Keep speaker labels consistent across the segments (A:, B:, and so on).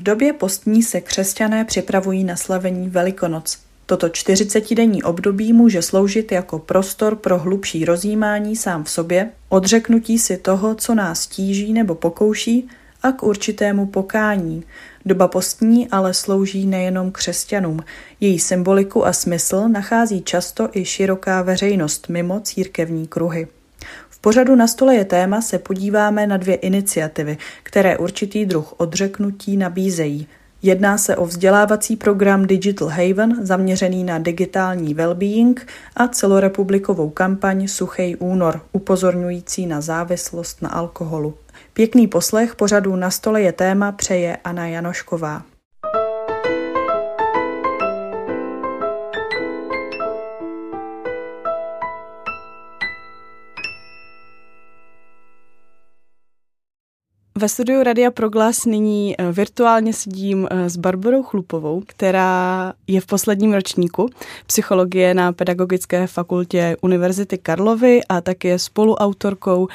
A: V době postní se křesťané připravují na slavení Velikonoc. Toto 40-denní období může sloužit jako prostor pro hlubší rozjímání sám v sobě, odřeknutí si toho, co nás tíží nebo pokouší, a k určitému pokání. Doba postní ale slouží nejenom křesťanům. Její symboliku a smysl nachází často i široká veřejnost mimo církevní kruhy pořadu na stole je téma se podíváme na dvě iniciativy, které určitý druh odřeknutí nabízejí. Jedná se o vzdělávací program Digital Haven zaměřený na digitální well-being a celorepublikovou kampaň Suchej únor, upozorňující na závislost na alkoholu. Pěkný poslech pořadu na stole je téma přeje Anna Janošková. Ve studiu Radia Proglas nyní eh, virtuálně sedím eh, s Barbarou Chlupovou, která je v posledním ročníku psychologie na Pedagogické fakultě Univerzity Karlovy a také spoluautorkou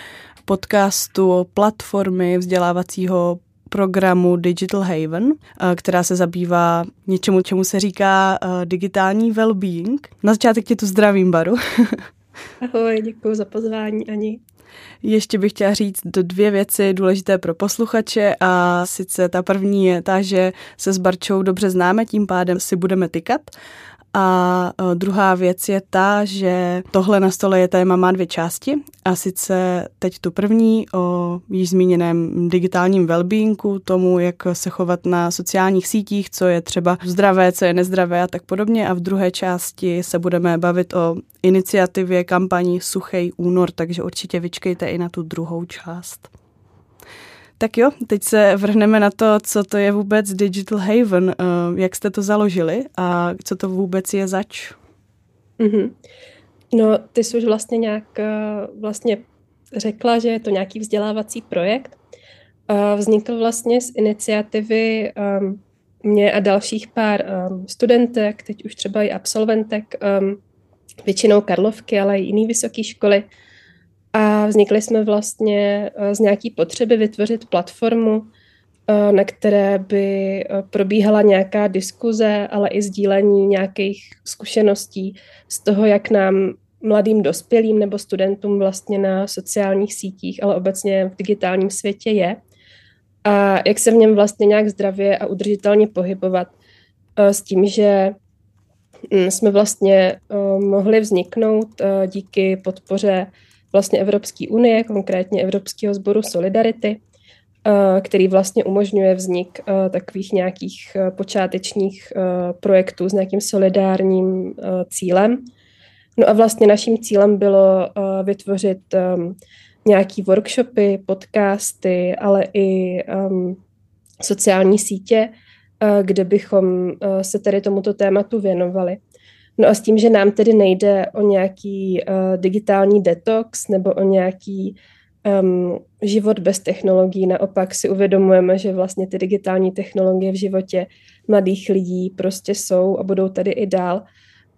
A: podcastu platformy vzdělávacího programu Digital Haven, eh, která se zabývá něčemu, čemu se říká digitální well-being. Na začátek tě tu zdravím, Baru.
B: Ahoj, děkuji za pozvání, Ani.
A: Ještě bych chtěla říct dvě věci důležité pro posluchače a sice ta první je ta, že se s Barčou dobře známe, tím pádem si budeme tykat a e, druhá věc je ta, že tohle na stole je téma má dvě části a sice teď tu první o již zmíněném digitálním wellbeingu, tomu, jak se chovat na sociálních sítích, co je třeba zdravé, co je nezdravé a tak podobně a v druhé části se budeme bavit o iniciativě kampaní Suchej únor, takže určitě vyčkejte i na tu druhou část. Tak jo, teď se vrhneme na to, co to je vůbec Digital Haven, eh, jak jste to založili a co to vůbec je zač.
B: Mm-hmm. No, ty jsi už vlastně nějak eh, vlastně řekla, že je to nějaký vzdělávací projekt. Vznikl vlastně z iniciativy um, mě a dalších pár um, studentek, teď už třeba i absolventek, um, většinou Karlovky, ale i jiné vysoké školy, a vznikli jsme vlastně eh, z nějaký potřeby vytvořit platformu, eh, na které by eh, probíhala nějaká diskuze, ale i sdílení nějakých zkušeností z toho, jak nám mladým dospělým nebo studentům vlastně na sociálních sítích, ale obecně v digitálním světě je. A jak se v něm vlastně nějak zdravě a udržitelně pohybovat s tím, že hm, jsme vlastně mohli vzniknout díky podpoře vlastně Evropské unie, konkrétně Evropského sboru Solidarity, eh, který vlastně umožňuje vznik eh, takových nějakých eh, počátečních projektů s nějakým solidárním cílem. No a vlastně naším cílem bylo vytvořit nějaký workshopy, podcasty, ale i sociální sítě, kde bychom se tedy tomuto tématu věnovali. No a s tím, že nám tedy nejde o nějaký uh, digitální detox nebo o nějaký um, život bez technologií, naopak si uvědomujeme, že vlastně ty digitální technologie v životě mladých lidí prostě jsou a budou tady i dál,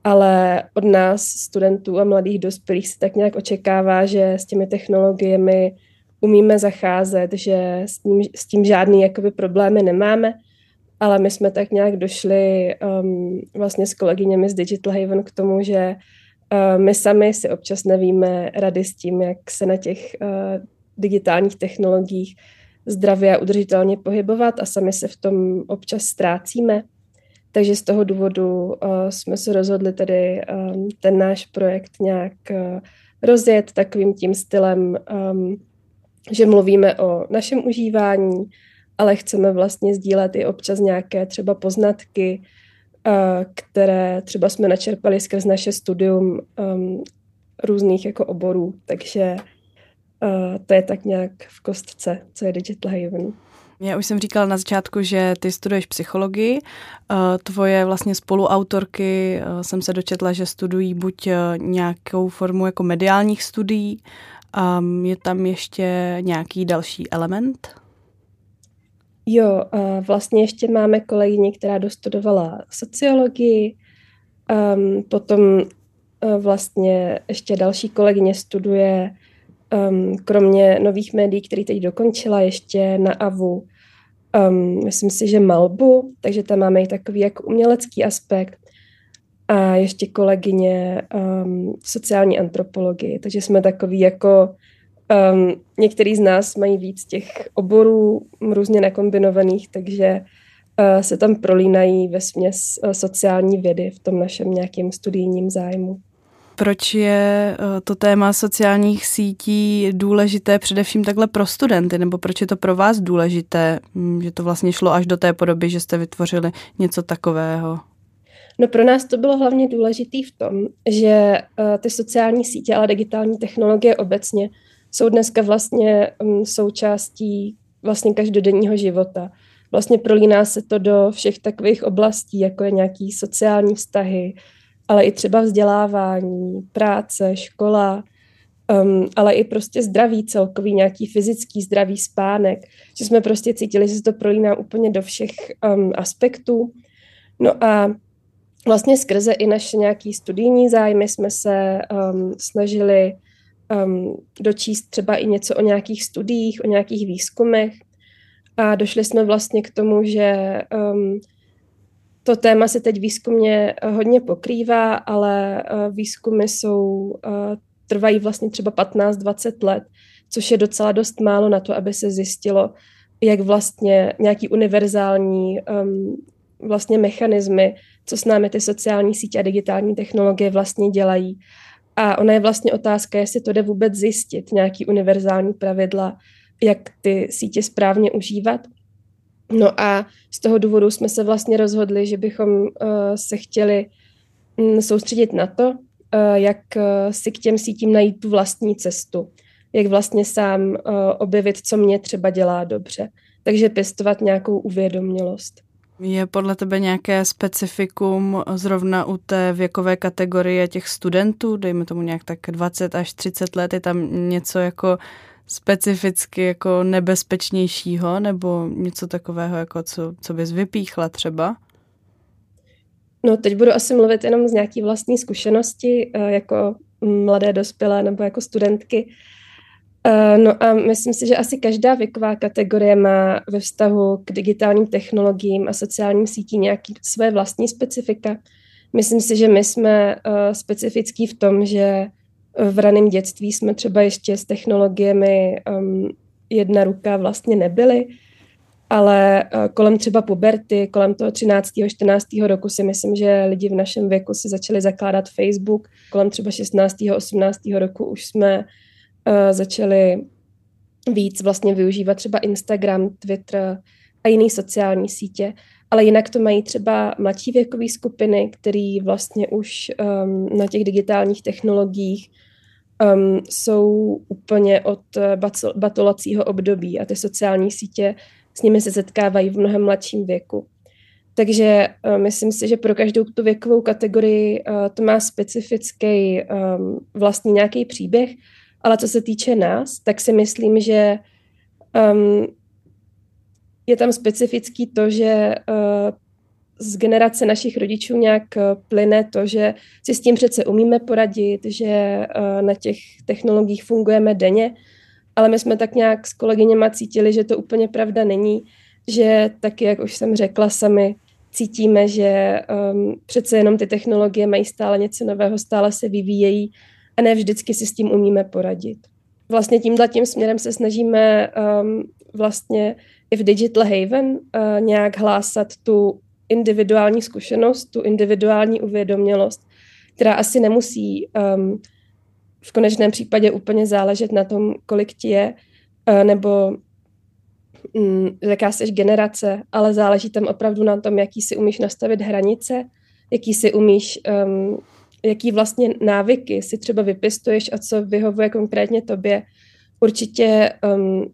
B: ale od nás, studentů a mladých dospělých, se tak nějak očekává, že s těmi technologiemi umíme zacházet, že s tím, s tím žádný jakoby problémy nemáme, ale my jsme tak nějak došli um, vlastně s kolegyněmi z Digital Haven k tomu, že uh, my sami si občas nevíme rady s tím, jak se na těch uh, digitálních technologiích zdravě a udržitelně pohybovat a sami se v tom občas ztrácíme. Takže z toho důvodu uh, jsme se rozhodli tedy um, ten náš projekt nějak uh, rozjet takovým tím stylem, um, že mluvíme o našem užívání, ale chceme vlastně sdílet i občas nějaké třeba poznatky, které třeba jsme načerpali skrz naše studium um, různých jako oborů, takže uh, to je tak nějak v kostce, co je Digital Haven.
A: Já už jsem říkala na začátku, že ty studuješ psychologii. Tvoje vlastně spoluautorky jsem se dočetla, že studují buď nějakou formu jako mediálních studií, je tam ještě nějaký další element?
B: Jo, vlastně ještě máme kolegyni, která dostudovala sociologii, um, potom uh, vlastně ještě další kolegyně studuje um, kromě nových médií, který teď dokončila, ještě na AVU um, myslím si, že malbu, takže tam máme i takový jako umělecký aspekt. A ještě kolegyně um, sociální antropologii, takže jsme takový jako um, některý z nás mají víc těch oborů různě nekombinovaných, takže uh, se tam prolínají ve směs uh, sociální vědy v tom našem nějakém studijním zájmu.
A: Proč je to téma sociálních sítí důležité především takhle pro studenty, nebo proč je to pro vás důležité, hm, že to vlastně šlo až do té podoby, že jste vytvořili něco takového?
B: No pro nás to bylo hlavně důležité v tom, že uh, ty sociální sítě, ale digitální technologie obecně jsou dneska vlastně um, součástí vlastně každodenního života. Vlastně prolíná se to do všech takových oblastí, jako je nějaký sociální vztahy, ale i třeba vzdělávání, práce, škola, um, ale i prostě zdraví celkový, nějaký fyzický zdravý spánek, že jsme prostě cítili, že se to prolíná úplně do všech um, aspektů. No a vlastně skrze i naše nějaký studijní zájmy jsme se um, snažili um, dočíst třeba i něco o nějakých studiích, o nějakých výzkumech a došli jsme vlastně k tomu, že um, to téma se teď výzkumně hodně pokrývá, ale uh, výzkumy jsou, uh, trvají vlastně třeba 15-20 let, což je docela dost málo na to, aby se zjistilo, jak vlastně nějaký univerzální um, vlastně mechanismy co s námi ty sociální sítě a digitální technologie vlastně dělají. A ona je vlastně otázka, jestli to jde vůbec zjistit, nějaký univerzální pravidla, jak ty sítě správně užívat. No a z toho důvodu jsme se vlastně rozhodli, že bychom uh, se chtěli um, soustředit na to, uh, jak uh, si k těm sítím najít tu vlastní cestu, jak vlastně sám objevit, co mě třeba dělá dobře. Takže pěstovat nějakou uvědomělost.
A: Je podle tebe nějaké specifikum zrovna u té věkové kategorie těch studentů, dejme tomu nějak tak 20 až 30 let, je tam něco jako specificky jako nebezpečnějšího nebo něco takového, jako co, co bys vypíchla třeba?
B: No teď budu asi mluvit jenom z nějaký vlastní zkušenosti eh, jako mladé dospělé nebo jako studentky. Eh, no a myslím si, že asi každá věková kategorie má ve vztahu k digitálním technologiím a sociálním sítím nějaký své vlastní specifika. Myslím si, že my jsme uh, specifický v tom, že v raném dětství jsme třeba ještě s technologiemi um, jedna ruka vlastně nebyli, ale uh, kolem třeba puberty, kolem toho 13. 14. roku si myslím, že lidi v našem věku si začali zakládat Facebook. Kolem třeba 16. 18. roku už jsme začali víc vlastně využívat třeba Instagram, Twitter a jiné sociální sítě. Ale jinak to mají třeba mladší věkové skupiny, které vlastně už um, na těch digitálních technologiích um, jsou úplně od batolacího období a ty sociální sítě s nimi se setkávají v mnohem mladším věku. Takže uh, myslím si, že pro každou tu věkovou kategorii uh, to má specifický um, vlastní nějaký příběh ale co se týče nás, tak si myslím, že um, je tam specifický to, že uh, z generace našich rodičů nějak uh, plyne to, že si s tím přece umíme poradit, že uh, na těch technologiích fungujeme denně, ale my jsme tak nějak s kolegyněma cítili, že to úplně pravda není, že taky, jak už jsem řekla, sami cítíme, že um, přece jenom ty technologie mají stále něco nového, stále se vyvíjejí a ne vždycky si s tím umíme poradit. Vlastně tímhle tím směrem se snažíme um, vlastně i v Digital Haven uh, nějak hlásat tu individuální zkušenost, tu individuální uvědomělost, která asi nemusí um, v konečném případě úplně záležet na tom, kolik ti je, uh, nebo um, jaká jsi generace, ale záleží tam opravdu na tom, jaký si umíš nastavit hranice, jaký si umíš um, jaký vlastně návyky si třeba vypistuješ a co vyhovuje konkrétně tobě. Určitě um,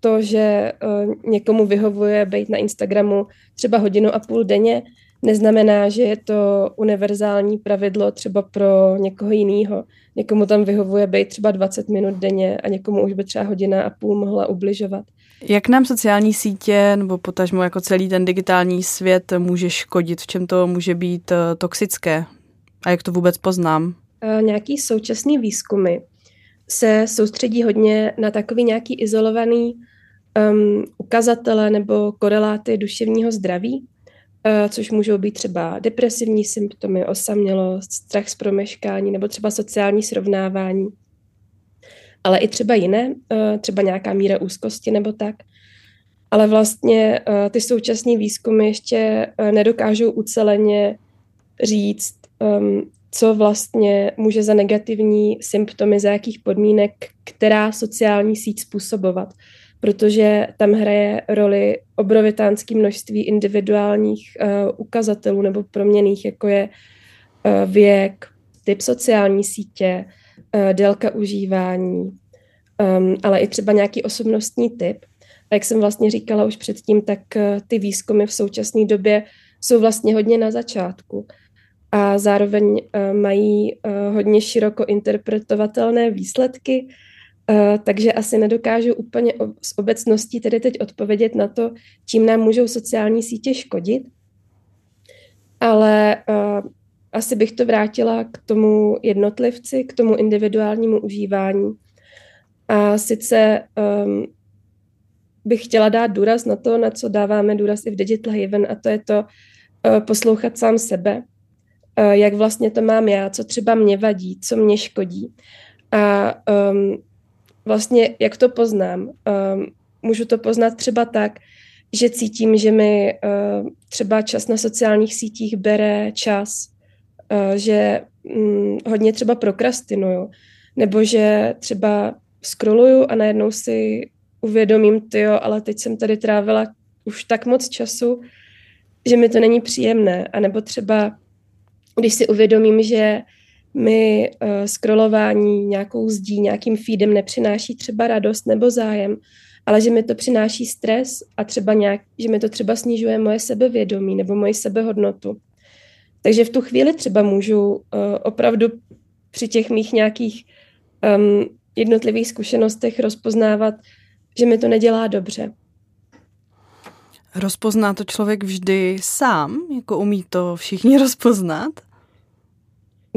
B: to, že uh, někomu vyhovuje být na Instagramu třeba hodinu a půl denně, neznamená, že je to univerzální pravidlo třeba pro někoho jiného. Někomu tam vyhovuje být třeba 20 minut denně a někomu už by třeba hodina a půl mohla ubližovat.
A: Jak nám sociální sítě nebo potažmo jako celý ten digitální svět může škodit? V čem to může být uh, toxické? A jak to vůbec poznám?
B: Uh, nějaký současný výzkumy se soustředí hodně na takový nějaký izolovaný um, ukazatele nebo koreláty duševního zdraví, uh, což můžou být třeba depresivní symptomy, osamělost, strach z promeškání nebo třeba sociální srovnávání, ale i třeba jiné, uh, třeba nějaká míra úzkosti nebo tak. Ale vlastně uh, ty současné výzkumy ještě uh, nedokážou uceleně říct, um, co vlastně může za negativní symptomy, za jakých podmínek, která sociální síť způsobovat. Protože tam hraje roli obrovitánské množství individuálních uh, ukazatelů nebo proměných, jako je uh, věk, typ sociální sítě, uh, délka užívání, um, ale i třeba nějaký osobnostní typ. A jak jsem vlastně říkala už předtím, tak uh, ty výzkumy v současné době jsou vlastně hodně na začátku a zároveň uh, mají uh, hodně široko interpretovatelné výsledky, uh, takže asi nedokážu úplně s obecností tedy teď odpovědět na to, čím nám můžou sociální sítě škodit, ale asi bych to vrátila k tomu jednotlivci, k tomu individuálnímu užívání. A sice um, bych chtěla dát důraz na to, na co dáváme důraz i v Digital Haven, a to je to uh, poslouchat sám sebe, jak vlastně to mám já, co třeba mě vadí, co mě škodí. A um, vlastně jak to poznám? Um, můžu to poznat třeba tak, že cítím, že mi uh, třeba čas na sociálních sítích bere čas, uh, že um, hodně třeba prokrastinuju, nebo že třeba scrolluju a najednou si uvědomím, ty jo, ale teď jsem tady trávila už tak moc času, že mi to není příjemné. A nebo třeba, když si uvědomím, že mi uh, scrollování nějakou zdí, nějakým feedem nepřináší třeba radost nebo zájem, ale že mi to přináší stres a třeba nějak, že mi to třeba snižuje moje sebevědomí nebo moji sebehodnotu. Takže v tu chvíli třeba můžu uh, opravdu při těch mých nějakých um, jednotlivých zkušenostech rozpoznávat, že mi to nedělá dobře.
A: Rozpozná to člověk vždy sám? Jako umí to všichni rozpoznat?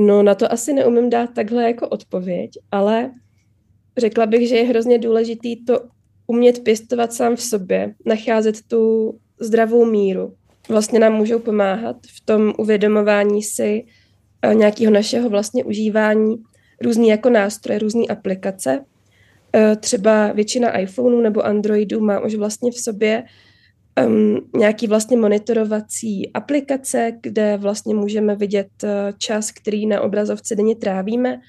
B: No na to asi neumím dát takhle jako odpověď, ale řekla bych, že je hrozně důležitý to umět pěstovat sám v sobě, nacházet tu zdravou míru. Vlastně nám můžou pomáhat v tom uvědomování si eh, nějakého našeho vlastně užívání různý jako nástroje, různé aplikace. Eh, třeba většina iPhoneů nebo Androidů má už vlastně v sobě um, nějaký vlastně monitorovací aplikace, kde vlastně můžeme vidět uh, čas, který na obrazovce denně trávíme,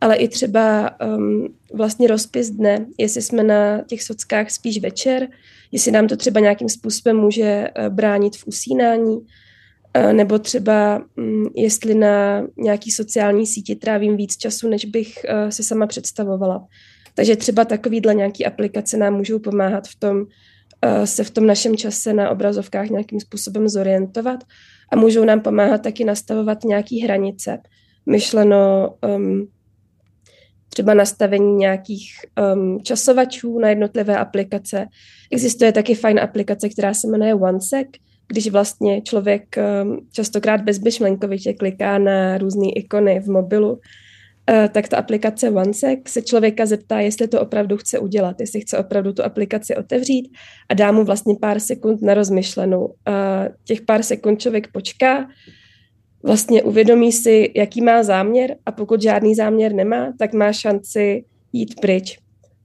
B: ale i třeba um, vlastně rozpis dne, jestli jsme na těch sockách spíš večer, jestli nám to třeba nějakým způsobem může uh, bránit v usínání, uh, nebo třeba um, jestli na nějaký sociální síti trávím víc času, než bych si sama představovala. Takže třeba takovýhle nějaký aplikace nám můžou pomáhat v tom, se v tom našem čase na obrazovkách nějakým způsobem zorientovat a můžou nám pomáhat taky nastavovat nějaké hranice. Myšleno um, třeba nastavení nějakých um, časovačů na jednotlivé aplikace. Existuje taky fajn aplikace, která se jmenuje OneSec, když vlastně člověk um, častokrát bezmyšlenkovitě kliká na různé ikony v mobilu, Eh, tak ta aplikace OneSec se člověka zeptá, jestli to opravdu chce udělat, jestli chce opravdu tu aplikaci otevřít a dá mu vlastně pár sekund na rozmyšlenou. A těch pár sekund člověk počká, vlastně uvědomí si, jaký má záměr a pokud žádný záměr nemá, tak má šanci jít pryč.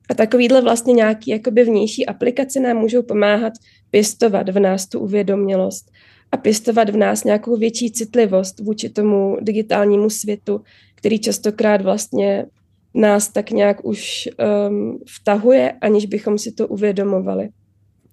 B: A takovýhle vlastně nějaký jakoby vnější aplikace nám můžou pomáhat pěstovat v nás tu uvědomělost a pěstovat v nás nějakou větší citlivost vůči tomu digitálnímu světu, který častokrát vlastně nás tak nějak už um, vtahuje, aniž bychom si to uvědomovali.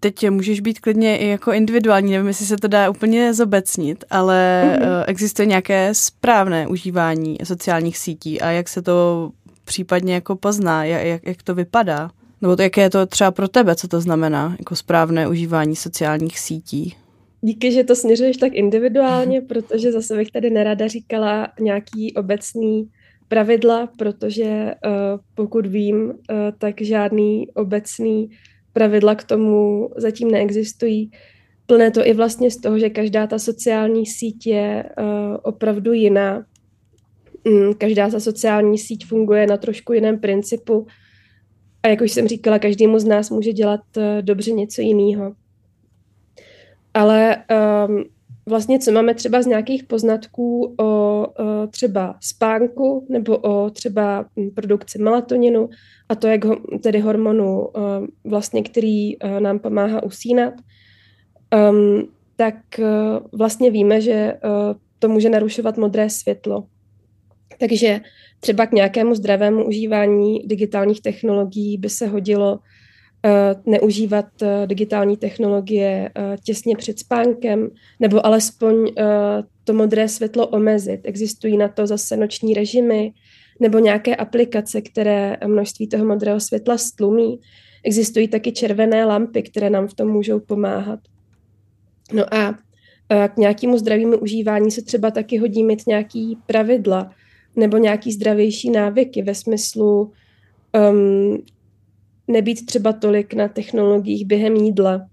A: Teď můžeš být klidně i jako individuální, nevím, jestli se to dá úplně zobecnit, ale mm-hmm. existuje nějaké správné užívání sociálních sítí a jak se to případně jako pozná, jak, jak to vypadá? Nebo to, jaké je to třeba pro tebe, co to znamená, jako správné užívání sociálních sítí?
B: Díky, že to směřuješ tak individuálně, protože zase bych tady nerada říkala nějaký obecný pravidla, protože uh, pokud vím, uh, tak žádný obecný pravidla k tomu zatím neexistují. Plné to i vlastně z toho, že každá ta sociální síť je uh, opravdu jiná. Mm, každá ta sociální síť funguje na trošku jiném principu. A jak už jsem říkala, každému z nás může dělat dobře něco jiného. Ale um, vlastně, co máme třeba z nějakých poznatků o, o třeba spánku nebo o třeba produkci melatoninu a to, jak ho, tedy hormonu, vlastně, který nám pomáhá usínat, um, tak vlastně víme, že to může narušovat modré světlo. Takže třeba k nějakému zdravému užívání digitálních technologií by se hodilo neužívat eh, digitální technologie eh, těsně před spánkem, nebo alespoň to modré světlo omezit. Existují na to zase noční režimy nebo nějaké aplikace, které množství toho modrého světla stlumí. Existují taky červené lampy, které nám v tom můžou pomáhat. No a k nějakému zdravému užívání se třeba taky hodí mít nějaký pravidla nebo nějaký zdravější návyky ve smyslu um, nebýt třeba tolik na technologiích během jídla,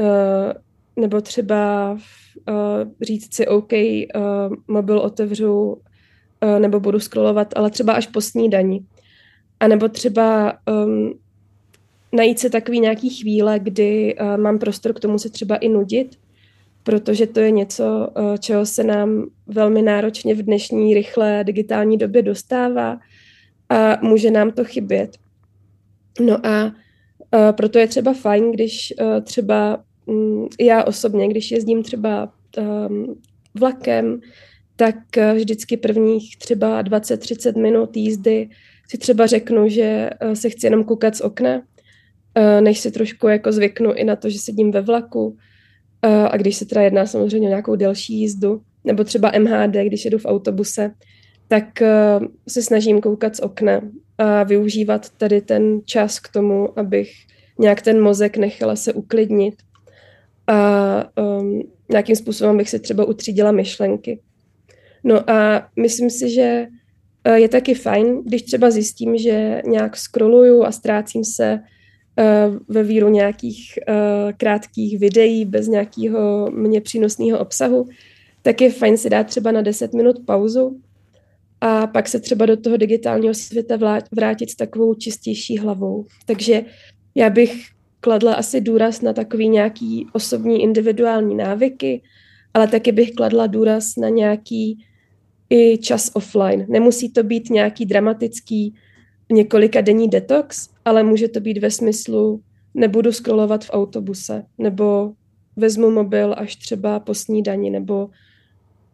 B: uh, nebo třeba uh, říct si, OK, uh, mobil otevřu uh, nebo budu scrollovat, ale třeba až po snídani. A nebo třeba um, najít se takový nějaký chvíle, kdy uh, mám prostor k tomu se třeba i nudit, protože to je něco, uh, čeho se nám velmi náročně v dnešní rychlé digitální době dostává a může nám to chybět. No a uh, proto je třeba fajn, když uh, třeba um, já osobně, když jezdím třeba um, vlakem, tak uh, vždycky prvních třeba 20-30 minut jízdy si třeba řeknu, že uh, se chci jenom koukat z okna, uh, než si trošku jako zvyknu i na to, že sedím ve vlaku. A když se teda jedná samozřejmě o nějakou delší jízdu, nebo třeba MHD, když jedu v autobuse, tak se snažím koukat z okna a využívat tady ten čas k tomu, abych nějak ten mozek nechala se uklidnit a um, nějakým způsobem bych si třeba utřídila myšlenky. No a myslím si, že uh, je taky fajn, když třeba zjistím, že nějak scrolluju a ztrácím se uh, ve víru nějakých uh, krátkých videí bez nějakého mě přínosného obsahu, tak je fajn si dát třeba na 10 minut pauzu a pak se třeba do toho digitálního světa vrátit s takovou čistější hlavou. Takže já bych kladla asi důraz na takový nějaký osobní individuální návyky, ale taky bych kladla důraz na nějaký i čas offline. Nemusí to být nějaký dramatický několika denní detox, ale může to být ve smyslu nebudu scrollovat v autobuse, nebo vezmu mobil až třeba po snídani, nebo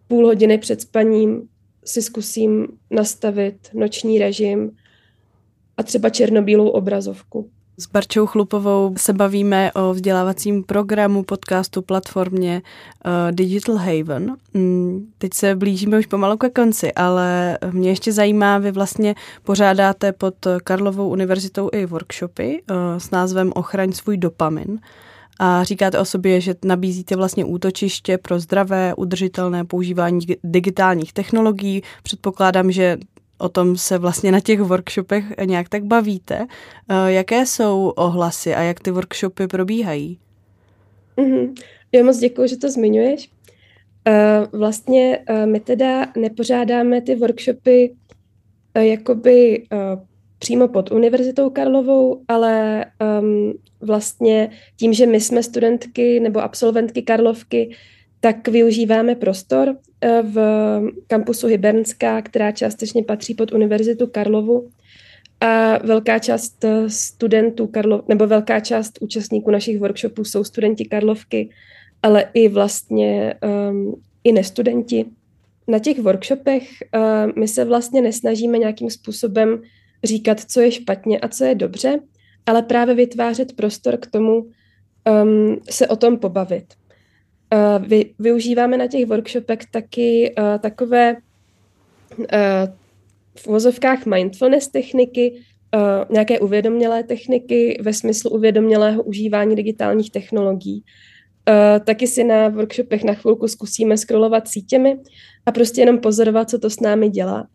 B: půl hodiny před spaním si zkusím nastavit noční režim a třeba černobílou obrazovku.
A: S Barčou Chlupovou se bavíme o vzdělávacím programu, podcastu, platformě uh, Digital Haven. Mm, teď se blížíme už pomalu ke konci, ale mě ještě zajímá, vy vlastně pořádáte pod Karlovou univerzitou i workshopy uh, s názvem Ochraň svůj dopamin a říkáte o sobě, že nabízíte vlastně útočiště pro zdravé, udržitelné používání digitálních technologií. Předpokládám, že o tom se vlastně na těch workshopech nějak tak bavíte. Eh, jaké jsou ohlasy a jak ty workshopy probíhají?
B: Mm-hmm. Já moc děkuji, že to zmiňuješ. Uh, vlastně uh, my teda nepořádáme ty workshopy jakoby přímo pod Univerzitou Karlovou, ale um, vlastně tím, že my jsme studentky nebo absolventky Karlovky, tak využíváme prostor uh, v kampusu Hybernská, která částečně patří pod Univerzitu Karlovu. A velká část uh, studentů Karlo, nebo velká část účastníků našich workshopů jsou studenti Karlovky, ale i vlastně um, i nestudenti. Na těch workshopech uh, my se vlastně nesnažíme nějakým způsobem říkat, co je špatně a co je dobře, ale právě vytvářet prostor k tomu um, se o tom pobavit. Uh, vy, využíváme na těch workshopech taky uh, takové uh, v vozovkách mindfulness techniky, uh, nějaké uvědomělé techniky ve smyslu uvědomělého užívání digitálních technologií. Uh, taky si na workshopech na chvilku zkusíme scrollovat sítěmi a prostě jenom pozorovat, co to s námi dělá.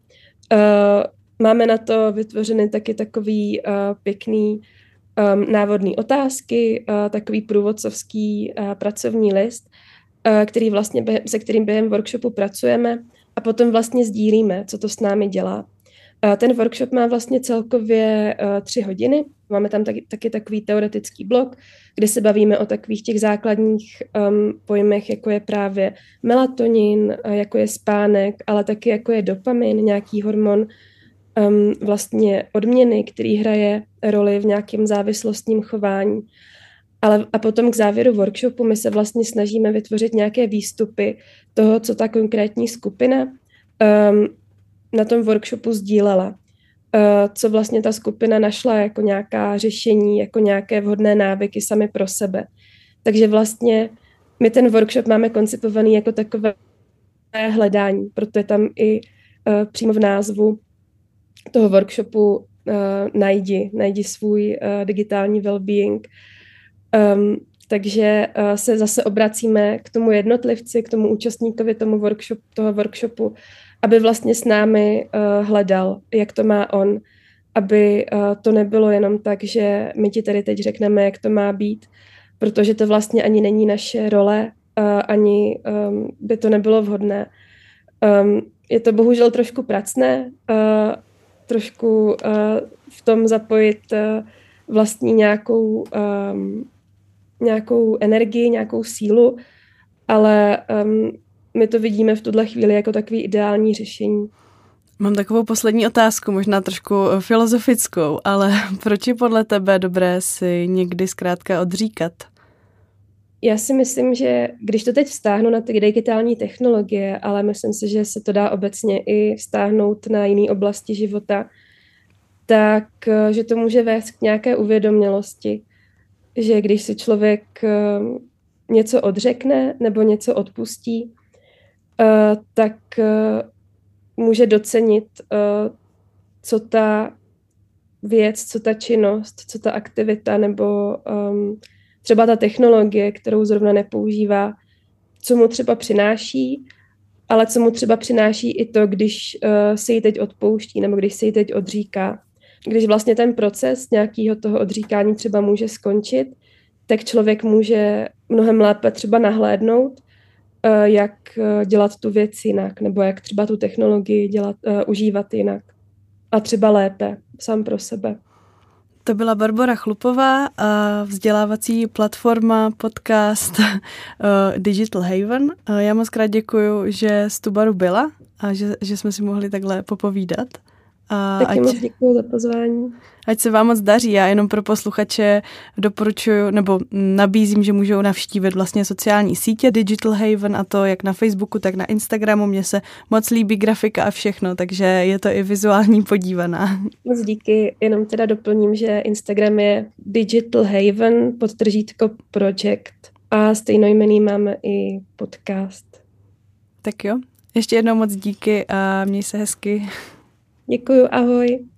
B: Uh, Máme na to vytvořeny taky takový uh, pěkný um, návodný otázky, uh, takový průvodcovský uh, pracovní list, uh, který vlastně, se kterým během workshopu pracujeme a potom vlastně sdílíme, co to s námi dělá. Ten workshop má vlastně celkově tři hodiny. Máme tam taky, taky takový teoretický blok, kde se bavíme o takových těch základních um, pojmech, jako je právě melatonin, jako je spánek, ale taky jako je dopamin, nějaký hormon um, vlastně odměny, který hraje roli v nějakém závislostním chování. Ale a potom k závěru workshopu my se vlastně snažíme vytvořit nějaké výstupy toho, co ta konkrétní skupina um, na tom workshopu sdílela. Uh, co vlastně ta skupina našla jako nějaká řešení, jako nějaké vhodné návyky sami pro sebe. Takže vlastně my ten workshop máme koncipovaný jako takové hledání, proto je tam i uh, přímo v názvu toho workshopu uh, najdi, najdi svůj uh, digitální well-being. Um, takže uh, se zase obracíme k tomu jednotlivci, k tomu účastníkovi tomu workshop, toho workshopu, aby vlastně s námi uh, hledal, jak to má on, aby uh, to nebylo jenom tak, že my ti tady teď řekneme, jak to má být, protože to vlastně ani není naše role, uh, ani um, by to nebylo vhodné. Um, je to bohužel trošku pracné, uh, trošku uh, v tom zapojit uh, vlastní nějakou, um, nějakou energii, nějakou sílu, ale um, my to vidíme v tuhle chvíli jako takový ideální řešení.
A: Mám takovou poslední otázku, možná trošku filozofickou, ale proč je podle tebe dobré si někdy zkrátka odříkat?
B: Já si myslím, že když to teď vztáhnu na ty digitální technologie, ale myslím si, že se to dá obecně i vztáhnout na jiné oblasti života, tak eh, že to může vést k nějaké uvědomělosti, že když si člověk eh, něco odřekne nebo něco odpustí, eh, tak může docenit, co ta věc, co ta činnost, co ta aktivita nebo um, třeba ta technologie, kterou zrovna nepoužívá, co mu třeba přináší, ale co mu třeba přináší i to, když uh, se ji teď odpouští nebo když se ji teď odříká. Když vlastně ten proces nějakého toho odříkání třeba může skončit, tak člověk může mnohem lépe třeba nahlédnout, uh, jak uh, dělat tu věc jinak, nebo jak třeba tu technologii dělat, uh, užívat jinak. A třeba lépe, sám pro sebe.
A: To byla Barbara Chlupová, a vzdělávací platforma, podcast uh, Digital Haven. Uh, já moc krát děkuji, že z Tubaru byla a že, že jsme si mohli takhle popovídat.
B: A Taky ať, moc děkuji za pozvání.
A: Ať se vám moc daří. Já jenom pro posluchače doporučuji nebo nabízím, že můžou navštívit vlastně sociální sítě Digital Haven a to jak na Facebooku, tak na Instagramu. Mně se moc líbí grafika a všechno, takže je to i vizuální podívaná.
B: Moc díky. Jenom teda doplním, že Instagram je Digital Haven podtržítko project a stejnojmený máme i podcast.
A: Tak jo, ještě jednou moc díky a měj se hezky.
B: Děkuju, ahoj.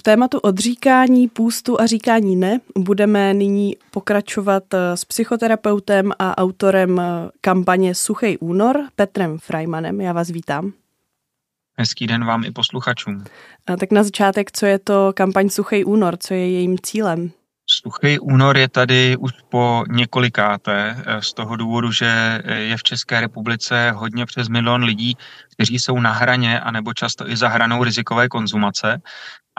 A: V tématu odříkání, půstu a říkání ne budeme nyní pokračovat eh, s psychoterapeutem a autorem eh, kampaně Suchej únor Petrem Freimanem. Já vás vítám.
C: Hezký den vám i posluchačům.
A: A tak na začátek, co je to kampaň Suchej únor, co je jejím cílem?
C: Suchý únor je tady už po několikáté eh, z toho důvodu, že je v České republice hodně přes milion lidí, kteří jsou na hraně anebo často i za hranou rizikové konzumace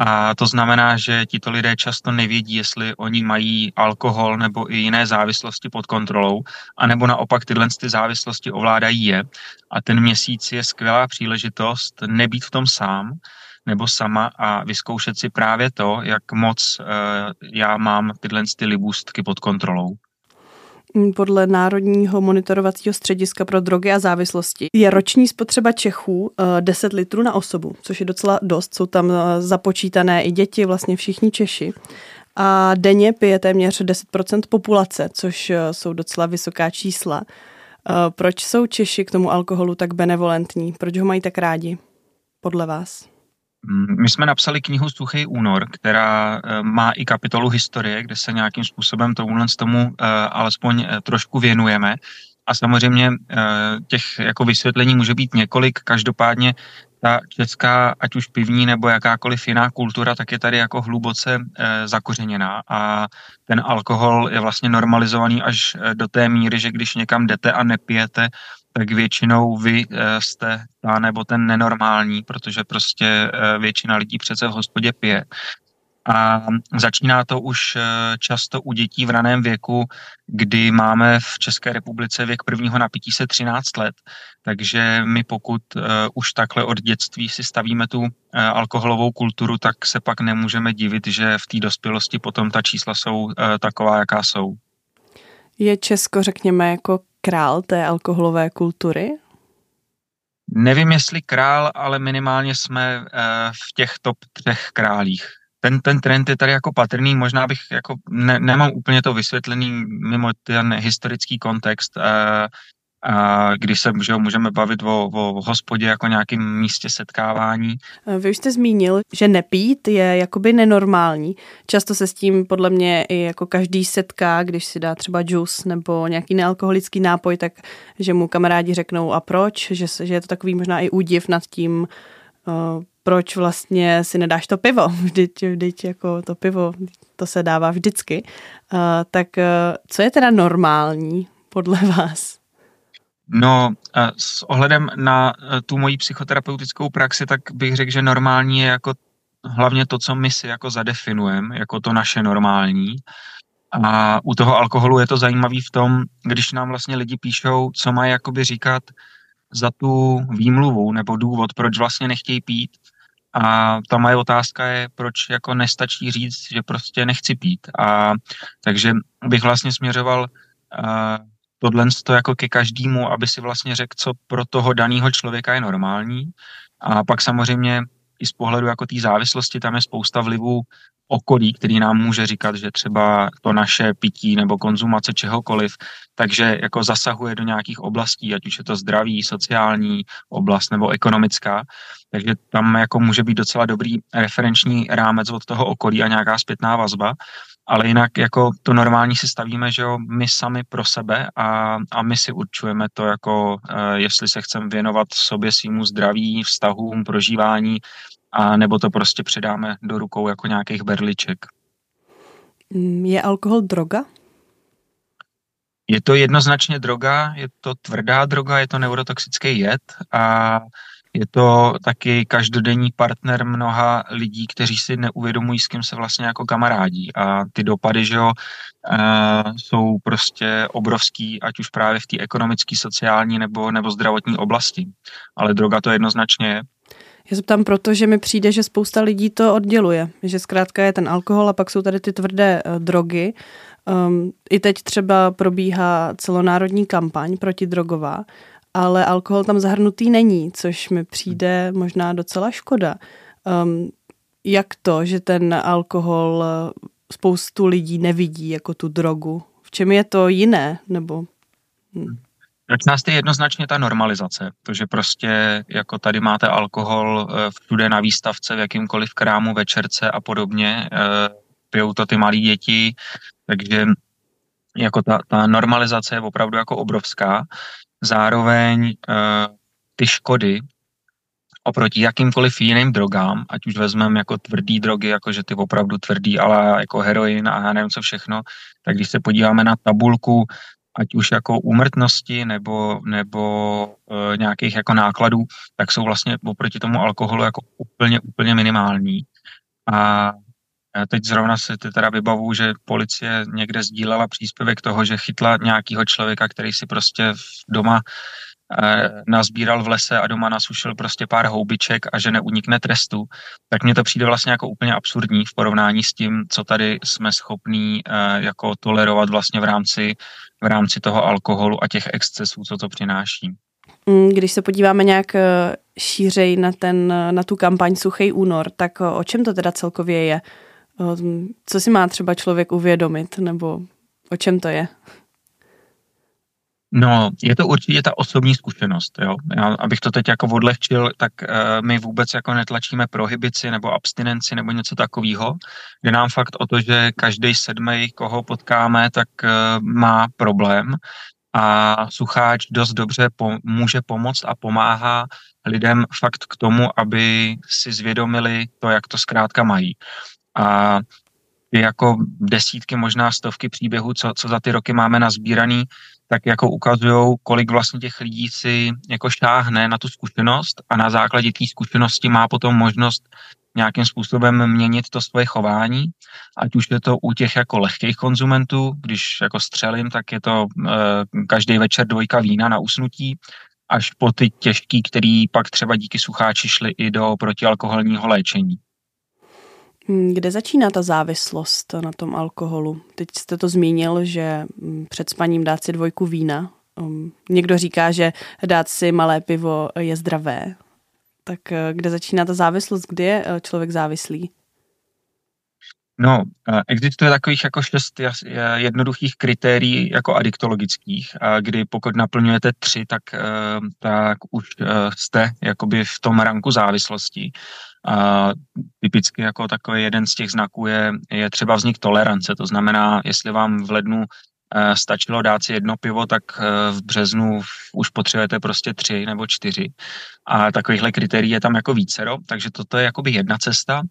C: a to znamená, že tito lidé často nevědí, jestli oni mají alkohol nebo i jiné závislosti pod kontrolou, anebo naopak tyhle ty závislosti ovládají je. A ten měsíc je skvělá příležitost nebýt v tom sám, nebo sama a vyzkoušet si právě to, jak moc uh, já mám tyhle ty libůstky pod kontrolou.
A: Podle Národního monitorovacího střediska pro drogy a závislosti je roční spotřeba Čechů 10 eh, litrů na osobu, což je docela dost. Jsou tam eh, započítané i děti, vlastně všichni Češi. A denně pije téměř 10% populace, což eh, jsou docela vysoká čísla. Proč jsou Češi k tomu alkoholu tak benevolentní? Proč ho mají tak rádi, podle vás?
C: My jsme napsali knihu Suchý únor, která eh, má i kapitolu historie, kde se nějakým způsobem tomu, tomu eh, alespoň eh, trošku věnujeme. A samozřejmě těch jako vysvětlení může být několik. Každopádně ta česká, ať už pivní nebo jakákoliv jiná kultura, tak je tady jako hluboce zakořeněná a ten alkohol je vlastně normalizovaný až do té míry, že když někam jdete a nepijete, tak většinou vy eh, jste ta nebo ten nenormální, protože prostě eh, většina lidí přece v hospodě pije. A začíná to už eh, často u dětí v raném věku, kdy máme v České republice věk prvního napití se 13 let. Takže my pokud už takhle od dětství si stavíme tu alkoholovou kulturu, tak se pak nemůžeme divit, že v té dospělosti potom ta čísla jsou taková, jaká jsou.
A: Je Česko, řekněme, jako král té alkoholové kultury?
C: Nevím, jestli král, ale minimálně jsme eh, v těch top třech králích. Ten, ten trend je tady jako patrný, možná bych jako ne, nemám úplně to vysvětlený mimo ten historický kontext. Eh, a když se že můžeme bavit o, o hospodě jako nějakém místě setkávání.
A: Vy už jste zmínil, že nepít je jakoby nenormální. Často se s tím podle mě i jako každý setká, když si dá třeba džus nebo nějaký nealkoholický nápoj, tak že mu kamarádi řeknou a proč, že, že je to takový možná i údiv nad tím, uh, proč vlastně si nedáš to pivo, vždyť, vždyť jako to pivo, to se dává vždycky. Uh, tak uh, co je teda normální podle vás?
C: No, s ohledem na e, tu moji psychoterapeutickou praxi, tak bych řekl, že normální je jako hlavně to, co my si jako zadefinujeme, jako to naše normální. A u toho alkoholu je to zajímavé v tom, když nám vlastně lidi píšou, co mají jakoby říkat za tu výmluvu nebo důvod, proč vlastně nechtějí pít. A ta moje otázka je, proč jako nestačí říct, že prostě nechci pít. A takže bych vlastně směřoval uh, tohle to jako ke každému, aby si vlastně řekl, co pro toho daného člověka je normální. A pak samozřejmě i z pohledu jako té závislosti tam je spousta vlivů okolí, který nám může říkat, že třeba to naše pití nebo konzumace čehokoliv, takže jako zasahuje do nějakých oblastí, ať už je to zdraví, sociální oblast nebo ekonomická, takže tam jako může být docela dobrý referenční rámec od toho okolí a nějaká zpětná vazba ale jinak jako to normální si stavíme, že jo, my sami pro sebe a, a my si určujeme to jako, uh, jestli se chceme věnovat sobě, svýmu zdraví, vztahům, prožívání, a nebo to prostě předáme do rukou jako nějakých berliček.
A: Mm, je alkohol droga?
C: Je to jednoznačně droga, je to tvrdá droga, je to neurotoxický jed a je to taky každodenní partner mnoha lidí, kteří si neuvědomují, s kým se vlastně jako kamarádí. A ty dopady, že jo, uh, jsou prostě obrovský, ať už právě v té ekonomické, sociální nebo, nebo zdravotní oblasti. Ale droga to jednoznačně je.
A: Já se ptám proto, že mi přijde, že spousta lidí to odděluje. Že zkrátka je ten alkohol a pak jsou tady ty tvrdé uh, drogy. Um, I teď třeba probíhá celonárodní kampaň protidrogová ale alkohol tam zahrnutý není, což mi přijde možná docela škoda. Um, jak to, že ten alkohol eh, spoustu lidí nevidí jako tu drogu? V čem je to jiné? Nebo...
C: Hm. Proč nás je jednoznačně ta normalizace, to, že prostě jako tady máte alkohol eh, všude na výstavce, v jakýmkoliv krámu, večerce a podobně, eh, pijou to ty malí děti, takže jako ta, ta normalizace je opravdu jako obrovská. Zároveň uh, ty škody oproti jakýmkoliv jiným drogám, ať už vezmeme jako tvrdý drogy, jakože ty opravdu tvrdý, ale jako heroin a já nevím co všechno, tak když se podíváme na tabulku, ať už jako úmrtnosti nebo, nebo uh, nějakých jako nákladů, tak jsou vlastně oproti tomu alkoholu jako úplně, úplně minimální. A teď zrovna se teda vybavu, že policie někde sdílela příspěvek toho, že chytla nějakého člověka, který si prostě doma eh, nazbíral v lese a doma nasušil prostě pár houbiček a že neunikne trestu, tak mně to přijde vlastně jako úplně absurdní v porovnání s tím, co tady jsme schopní eh, jako tolerovat vlastně v rámci, v rámci toho alkoholu a těch excesů, co to přináší.
A: Mm, když se podíváme nějak šířej na, ten, na tu kampaň Suchý únor, tak o čem to teda celkově je? Co si má třeba člověk uvědomit, nebo o čem to je?
C: No, je to určitě ta osobní zkušenost, jo. Já, abych to teď jako odlehčil, tak uh, my vůbec jako netlačíme prohibici nebo abstinenci nebo něco takového. Jde nám fakt o to, že každý sedmý, koho potkáme, tak uh, má problém a sucháč dost dobře může pomoct a pomáhá lidem fakt k tomu, aby si zvědomili to, jak to zkrátka mají. A jako desítky, možná stovky příběhů, co, co za ty roky máme nazbíraný, tak jako ukazují, kolik vlastně těch lidí si jako šáhne na tu zkušenost a na základě té zkušenosti má potom možnost nějakým způsobem měnit to svoje chování, ať už je to u těch jako lehkých konzumentů, když jako střelím, tak je to e, každý večer dvojka vína na usnutí, až po ty těžký, který pak třeba díky sucháči šli i do protialkoholního léčení.
A: Hmm, kde začíná ta závislost na tom alkoholu? Teď jste to zmínil, že hmm, před spaním dát si dvojku vína. Um, někdo říká, že dát si malé pivo je zdravé. Tak eh, kde začíná ta závislost? Kdy je eh, člověk závislý?
C: No, eh, existuje takových jako šest jednoduchých kritérií jako adiktologických, kdy pokud naplňujete tři, tak, tak už jste jakoby v tom ranku závislosti. A typicky jako takový jeden z těch znaků je, je třeba vznik tolerance, to znamená, jestli vám v lednu eh, stačilo dát si jedno pivo, tak eh, v březnu už potřebujete prostě tři nebo čtyři. A takovýchhle kritérií je tam jako vícero, takže toto je jakoby jedna cesta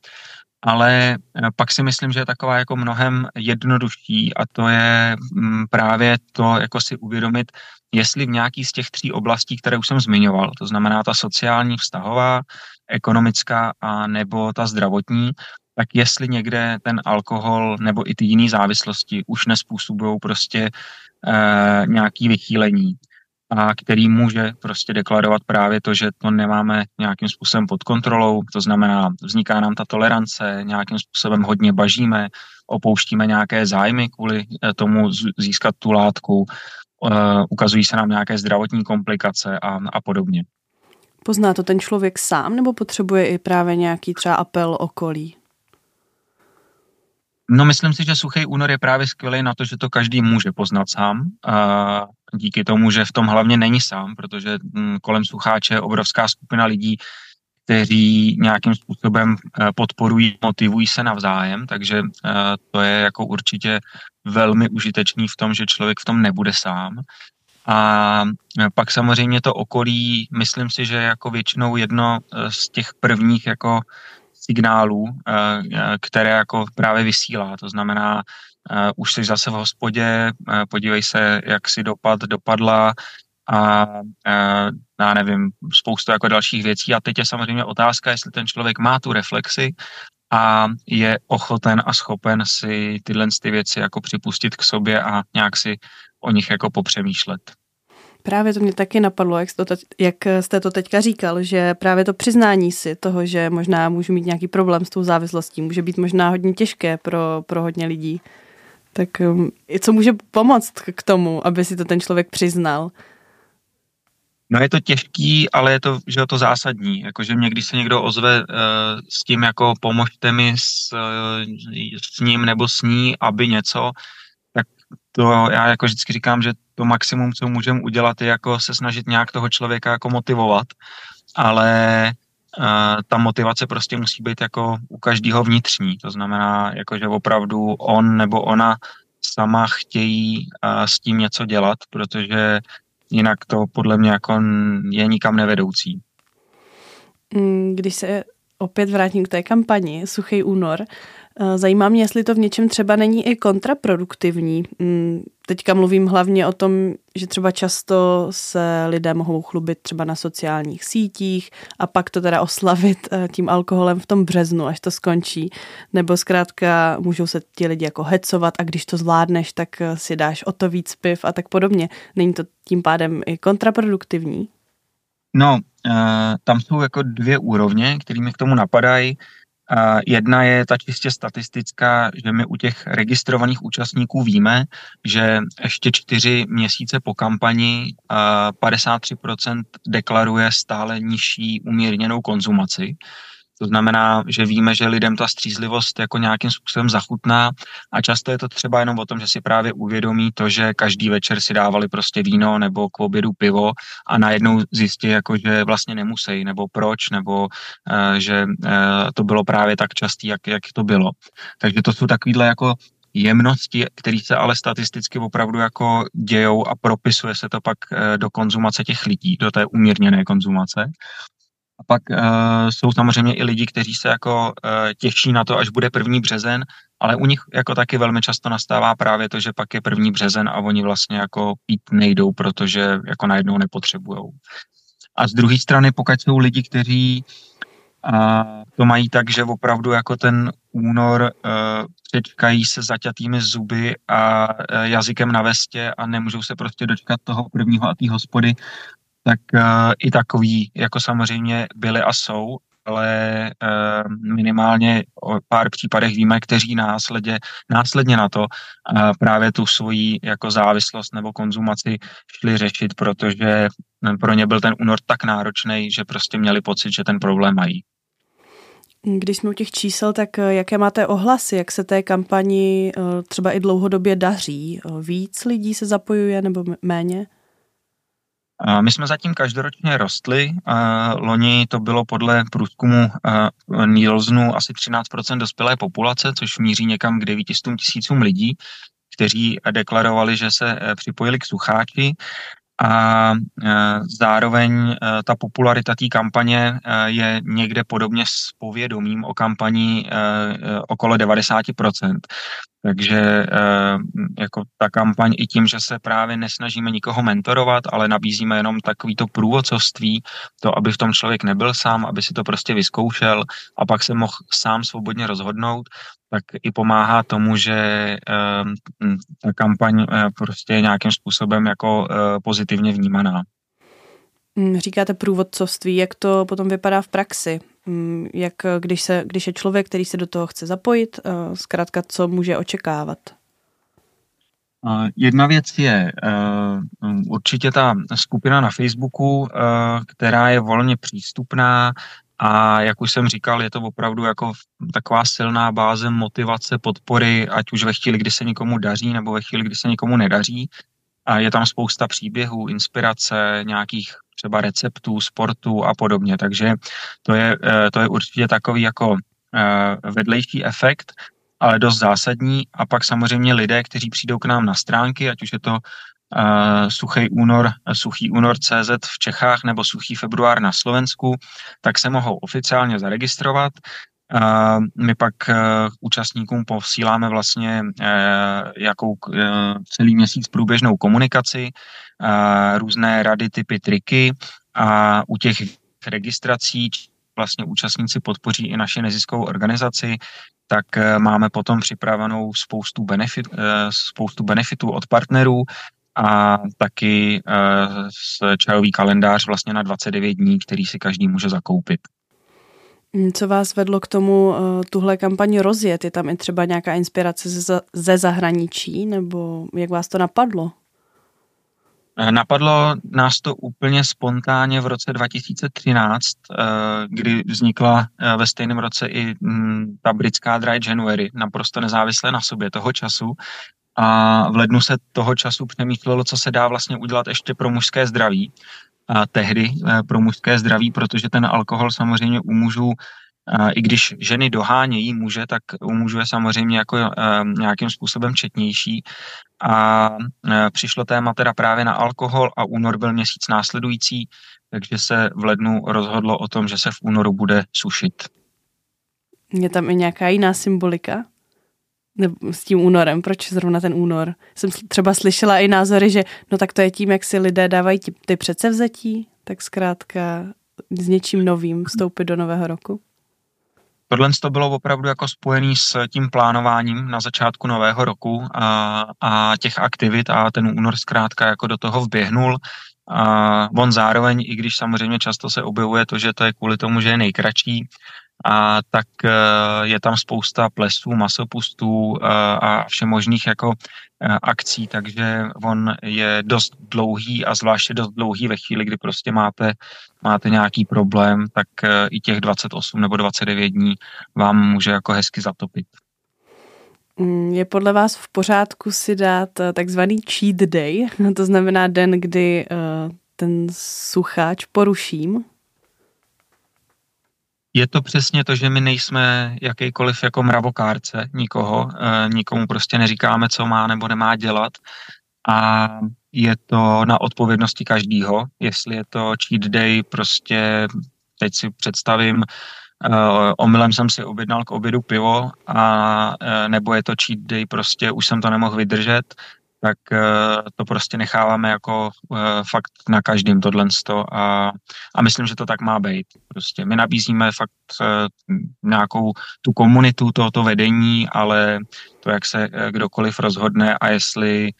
C: ale eh, pak si myslím, že je taková jako mnohem jednodušší a to je mm, právě to, jako si uvědomit, jestli v nějaký z těch tří oblastí, které už jsem zmiňoval, to znamená ta sociální, vztahová, ekonomická a nebo ta zdravotní, tak jestli někde ten alkohol nebo i ty jiné závislosti už nespůsobují prostě e, nějaký vychýlení, a který může prostě deklarovat právě to, že to nemáme nějakým způsobem pod kontrolou, to znamená, vzniká nám ta tolerance, nějakým způsobem hodně bažíme, opouštíme nějaké zájmy kvůli eh, tomu získat tu látku, uh, ukazují se nám nějaké zdravotní komplikace a, a podobně.
A: Pozná to ten člověk sám nebo potřebuje i právě nějaký třeba apel okolí?
C: No myslím si, že suchý únor je právě skvělý na to, že to každý může poznat sám. A díky tomu, že v tom hlavně není sám, protože hm, kolem sucháče je obrovská skupina lidí, kteří nějakým způsobem eh, podporují, motivují se navzájem, takže eh, to je jako určitě velmi užitečný v tom, že člověk v tom nebude sám. A eh, pak samozřejmě to okolí, myslím si, že jako většinou jedno z těch prvních jako signálů, které jako právě vysílá. To znamená, už jsi zase v hospodě, podívej se, jak si dopad, dopadla, a, a já nevím, spoustu jako dalších věcí. A teď je samozřejmě otázka, jestli ten člověk má tu reflexi a je ochoten a schopen si tyhle ty věci jako připustit k sobě a nějak si o nich jako popřemýšlet.
A: Právě to mě taky napadlo, jak jste, to, jak jste to teďka říkal, že právě to přiznání si toho, že možná můžu mít nějaký problém s tou závislostí, může být možná hodně těžké pro, pro hodně lidí. Tak um, co může pomoct k tomu, aby si to ten člověk přiznal?
C: No je to těžký, ale je to, že je to zásadní. Jakože mě, když se někdo ozve uh, s tím, jako pomožte mi s, uh, s ním nebo s ní, aby něco, to já jako vždycky říkám, že to maximum, co můžeme udělat, je jako se snažit nějak toho člověka jako motivovat, ale uh, ta motivace prostě musí být jako u každého vnitřní. To znamená, jako že opravdu on nebo ona sama chtějí uh, s tím něco dělat, protože jinak to podle mě jako je nikam nevedoucí.
A: Mm, když se opět vrátím k té kampani Suchý únor, eh, zajímá mě, jestli to v něčem třeba není i kontraproduktivní. Mm, teďka mluvím hlavně o tom, že třeba často se lidé mohou chlubit třeba na sociálních sítích a pak to teda oslavit eh, tím alkoholem v tom březnu, až to skončí. Nebo zkrátka můžou se ti lidi jako hecovat a když to zvládneš, tak eh, si dáš o to víc piv a tak podobně. Není to tím pádem i kontraproduktivní?
C: No, tam jsou jako dvě úrovně, které mi k tomu napadají. Jedna je ta čistě statistická, že my u těch registrovaných účastníků víme, že ještě čtyři měsíce po kampani 53% deklaruje stále nižší umírněnou konzumaci. To znamená, že víme, že lidem ta střízlivost jako nějakým způsobem zachutná a často je to třeba jenom o tom, že si právě uvědomí to, že každý večer si dávali prostě víno nebo k obědu pivo a najednou zjistí, jako, že vlastně nemusí, nebo proč, nebo uh, že uh, to bylo právě tak častý, jak, jak to bylo. Takže to jsou takovýhle jako jemnosti, které se ale statisticky opravdu jako dějou a propisuje se to pak eh, do konzumace těch lidí, do té umírněné konzumace. A pak uh, jsou samozřejmě i lidi, kteří se jako uh, těší na to, až bude první březen, ale u nich jako taky velmi často nastává právě to, že pak je první březen a oni vlastně jako pít nejdou, protože jako najednou nepotřebujou. A z druhé strany, pokud jsou lidi, kteří uh, to mají tak, že opravdu jako ten únor uh, přečkají se zaťatými zuby a uh, jazykem na vestě a nemůžou se prostě dočkat toho prvního a té hospody tak uh, i takový jako samozřejmě byly a jsou, ale uh, minimálně o pár případech víme, kteří následně, následně na to uh, právě tu svoji jako závislost nebo konzumaci šli řešit, protože pro ně byl ten únor tak náročný, že prostě měli pocit, že ten problém mají.
A: Když jsme u těch čísel, tak jaké máte ohlasy, jak se té kampani třeba i dlouhodobě daří? Víc lidí se zapojuje nebo méně?
C: My jsme zatím každoročně rostli. Loni to bylo podle průzkumu Nielsenu asi 13% dospělé populace, což míří někam k 900 tisícům lidí, kteří deklarovali, že se e, připojili k sucháči a e, zároveň e, ta popularita té kampaně je někde podobně s povědomím o kampani okolo 90%. Takže jako ta kampaň i tím, že se právě nesnažíme nikoho mentorovat, ale nabízíme jenom takovýto průvodcovství, to, aby v tom člověk nebyl sám, aby si to prostě vyzkoušel a pak se mohl sám svobodně rozhodnout, tak i pomáhá tomu, že ta kampaň prostě je nějakým způsobem jako pozitivně vnímaná.
A: Mm, říkáte průvodcovství, jak to potom vypadá v praxi? Mm, jak když, se, když je člověk, který se do toho chce zapojit, eh, zkrátka co může očekávat?
C: Jedna věc je eh, určitě ta skupina na Facebooku, eh, která je volně přístupná a jak už jsem říkal, je to opravdu jako taková silná báze motivace, podpory, ať už ve chvíli, kdy se někomu daří, nebo ve chvíli, kdy se někomu nedaří. A je tam spousta příběhů, inspirace, nějakých třeba receptů, sportu a podobně. Takže to je, eh, to je určitě takový jako eh, vedlejší efekt, ale dost zásadní. A pak samozřejmě lidé, kteří přijdou k nám na stránky, ať už je to uh, suchý únor, suchý únor CZ v Čechách nebo suchý február na Slovensku, tak se mohou oficiálně zaregistrovat. Uh, my pak uh, účastníkům posíláme vlastně uh, jakou celý měsíc průběžnou komunikaci, různé rady, typy, triky a u těch registrací vlastně účastníci podpoří i naši neziskovou organizaci, tak máme potom připravenou spoustu, benefit, spoustu benefitů od partnerů a taky čajový kalendář vlastně na 29 dní, který si každý může zakoupit.
A: Mm, co vás vedlo k tomu eh, tuhle kampaň rozjet? Je tam i třeba nějaká inspirace ze zahraničí, nebo jak vás to napadlo?
C: Eh, napadlo nás to úplně spontánně v roce 2013, eh, kdy vznikla ve stejném roce i mm, ta britská Dry January, naprosto nezávisle na sobě toho času. A v lednu se toho času přemýšlelo, co se dá vlastně udělat ještě pro mužské zdraví tehdy eh, pro mužské zdraví, protože ten alkohol samozřejmě u mužů, eh, i když ženy dohánějí muže, tak u mužů je samozřejmě jako eh, nějakým způsobem četnější. A přišlo téma teda právě na alkohol a únor byl měsíc následující, takže se v lednu rozhodlo o tom, že se v únoru bude sušit.
A: Je tam i nějaká jiná symbolika? Nebo s tím únorem, proč zrovna ten únor. Jsem třeba slyšela i názory, že no tak to je tím, jak si lidé dávají ty, ty předsevzetí, tak zkrátka s něčím novým vstoupit do nového roku.
C: Tohle to bylo opravdu jako spojený s tím plánováním na začátku nového roku a, a těch aktivit a ten únor zkrátka jako do toho vběhnul. A on zároveň, i když samozřejmě často se objevuje to, že to je kvůli tomu, že je nejkratší, a tak eh, je tam spousta plesů, masopustů eh, a všemožných jako eh, akcí, takže on je dost dlouhý a zvláště dost dlouhý ve chvíli, kdy prostě máte, máte nějaký problém, tak i těch 28 nebo 29 dní vám může jako hezky zatopit.
A: Mm, je podle vás v pořádku si dát takzvaný cheat day, to znamená den, kdy ten sucháč poruším?
C: Je to přesně to, že my nejsme jakýkoliv jako mravokárce nikoho, e, nikomu prostě neříkáme, co má nebo nemá dělat. A je to na odpovědnosti každýho, jestli je to cheat day, prostě teď si představím, uh, omylem jsem si objednal k obědu pivo a uh, nebo je to cheat day, prostě už jsem to nemohl vydržet, tak uh, to prostě necháváme jako uh, fakt na každém tohle a, a myslím, že to tak má být. Prostě my nabízíme fakt uh, nějakou tu komunitu tohoto vedení, ale to, jak se kdokoliv rozhodne a jestli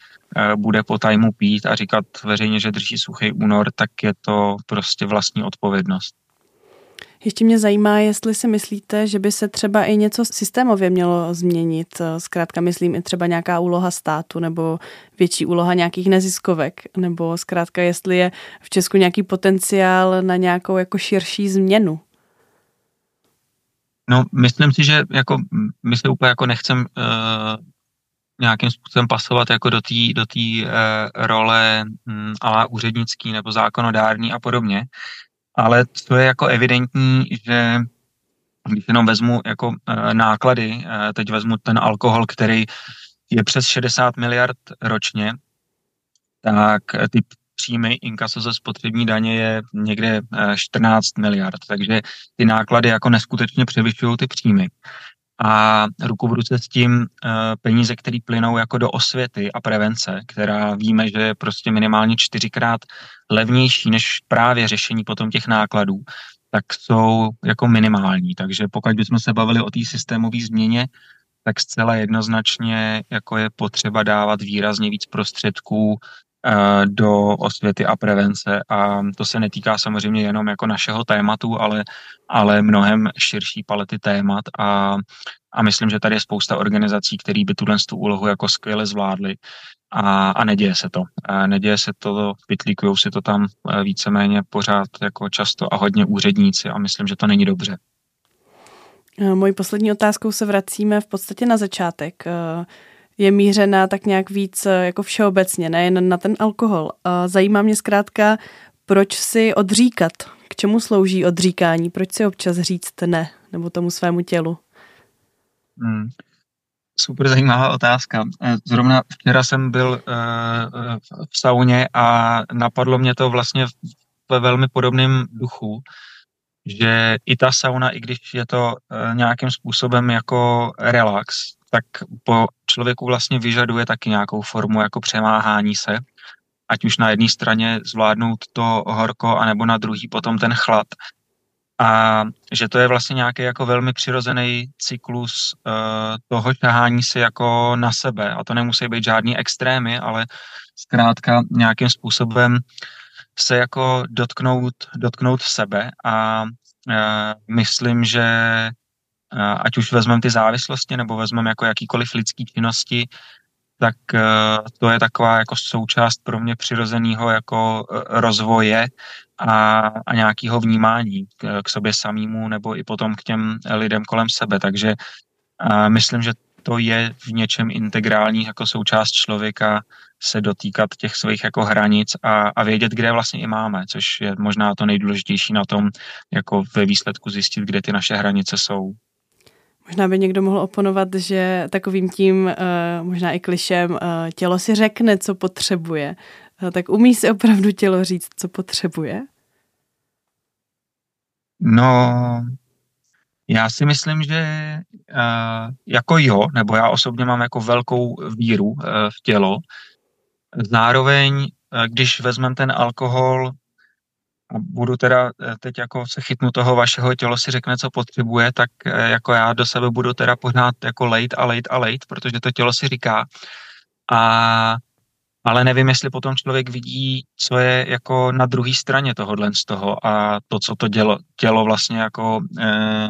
C: bude po tajmu pít a říkat veřejně, že drží suchý únor, tak je to prostě vlastní odpovědnost.
A: Ještě mě zajímá, jestli si myslíte, že by se třeba i něco systémově mělo změnit. Zkrátka myslím i třeba nějaká úloha státu nebo větší úloha nějakých neziskovek, nebo zkrátka jestli je v Česku nějaký potenciál na nějakou jako širší změnu.
C: No, myslím si, že jako my se úplně jako nechcem uh, nějakým způsobem pasovat jako do té do tý, uh, role um, ala úřednický nebo zákonodární a podobně ale co je jako evidentní, že když jenom vezmu jako e, náklady, e, teď vezmu ten alkohol, který je přes 60 miliard ročně, tak ty příjmy inkaso ze spotřební daně je někde 14 miliard, takže ty náklady jako neskutečně převyšují ty příjmy. A ruku v ruce s tím peníze, které plynou jako do osvěty a prevence, která víme, že je prostě minimálně čtyřikrát levnější než právě řešení potom těch nákladů, tak jsou jako minimální. Takže pokud bychom se bavili o té systémové změně, tak zcela jednoznačně jako je potřeba dávat výrazně víc prostředků eh, do osvěty a prevence a to se netýká samozřejmě jenom jako našeho tématu, ale, ale mnohem širší palety témat a, a myslím, že tady je spousta organizací, které by tuhle tu úlohu jako skvěle zvládly a, a neděje se to. A neděje se to, vytlíkují si to tam eh, víceméně pořád jako často a hodně úředníci a myslím, že to není dobře.
A: Eh, mojí poslední otázkou se vracíme v podstatě na začátek. Eh, je mířena tak nějak víc jako všeobecně, nejen na ten alkohol. Zajímá mě zkrátka, proč si odříkat? K čemu slouží odříkání? Proč si občas říct ne, nebo tomu svému tělu?
C: Hmm. Super zajímavá otázka. Eh, zrovna včera jsem byl uh, v sauně a napadlo mě to vlastně ve velmi podobném duchu, že i ta sauna, i když je to uh, nějakým způsobem jako relax, tak po člověku vlastně vyžaduje taky nějakou formu jako přemáhání se, ať už na jedné straně zvládnout to horko, anebo na druhý potom ten chlad. A že to je vlastně nějaký jako velmi přirozený cyklus uh, toho ťahání si jako na sebe. A to nemusí být žádný extrémy, ale zkrátka nějakým způsobem se jako dotknout, dotknout sebe a uh, myslím, že uh, ať už vezmeme ty závislosti nebo vezmeme jako jakýkoliv lidský činnosti, tak to je taková jako součást pro mě přirozeného jako rozvoje a, a nějakého vnímání k, k sobě samému nebo i potom k těm lidem kolem sebe. Takže myslím, že to je v něčem integrální jako součást člověka se dotýkat těch svých jako hranic a, a vědět, kde vlastně i máme, což je možná to nejdůležitější na tom, jako ve výsledku zjistit, kde ty naše hranice jsou.
A: Možná by někdo mohl oponovat, že takovým tím, eh, možná i klišem, eh, tělo si řekne, co potřebuje. Eh, tak umí si opravdu tělo říct, co potřebuje?
C: No, já si myslím, že jako jo, nebo já osobně mám jako velkou víru v tělo. Zároveň, uh, když vezmeme ten alkohol a budu teda teď jako se chytnu toho vašeho tělo si řekne, co potřebuje, tak jako já do sebe budu teda pořád jako lejt a lejt a lejt, protože to tělo si říká. A ale nevím, jestli potom člověk vidí, co je jako na druhé straně tohohle z toho a to, co to dělo, tělo vlastně jako e,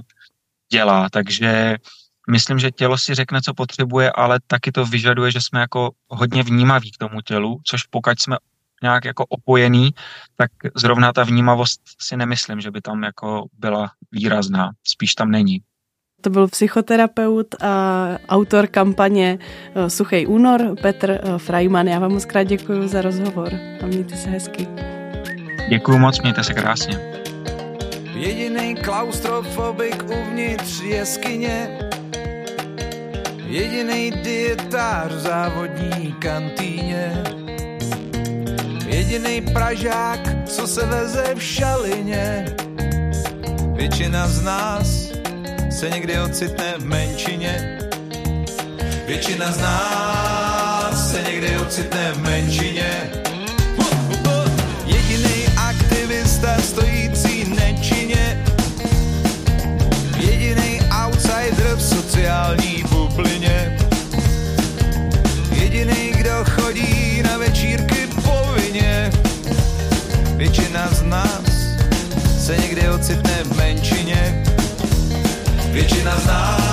C: dělá. Takže myslím, že tělo si řekne, co potřebuje, ale taky to vyžaduje, že jsme jako hodně vnímaví k tomu tělu, což pokud jsme nějak jako opojený, tak zrovna ta vnímavost si nemyslím, že by tam jako byla výrazná. Spíš tam není.
A: To byl psychoterapeut a autor kampaně eh, Suchý únor, Petr eh, Frajman. Já vám moc krát děkuji za rozhovor a mějte se hezky.
C: Děkuji moc, mějte se krásně.
D: Jediný klaustrofobik uvnitř jeskyně Jediný dietář v závodní kantýně Jediný pražák, co se veze v šalině Většina z nás se někdy ocitne v menšině. Většina z nás se někdy ocitne v menšině. Jediný aktivista stojící nečině. Jediný outsider v sociální. Jediný, kdo chodí na večírky povinně. Většina z nás se někdy ocitne v menšině. Většina z nás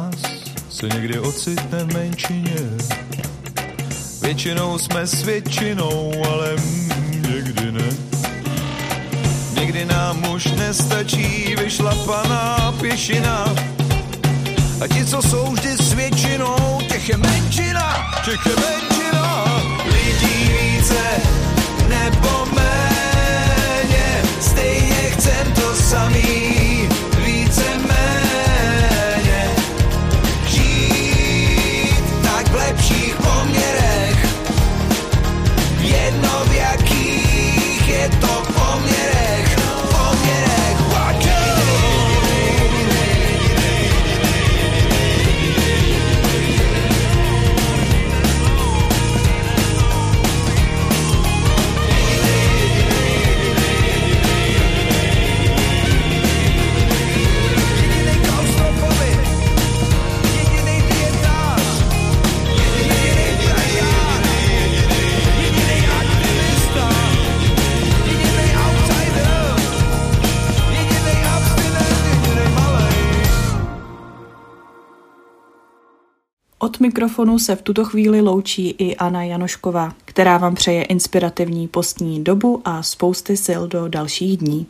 D: nás se někdy ocitne v menšině. Většinou jsme s většinou, ale mm, někdy ne. Někdy nám už nestačí vyšlapaná pěšina. A ti, co jsou vždy s většinou, těch je menšina, těch je menšina. Lidí více nebo méně, stejně chcem to samý,
A: Mikrofonu se v tuto chvíli loučí i Anna Janošková, která vám přeje inspirativní postní dobu a spousty sil do dalších dní.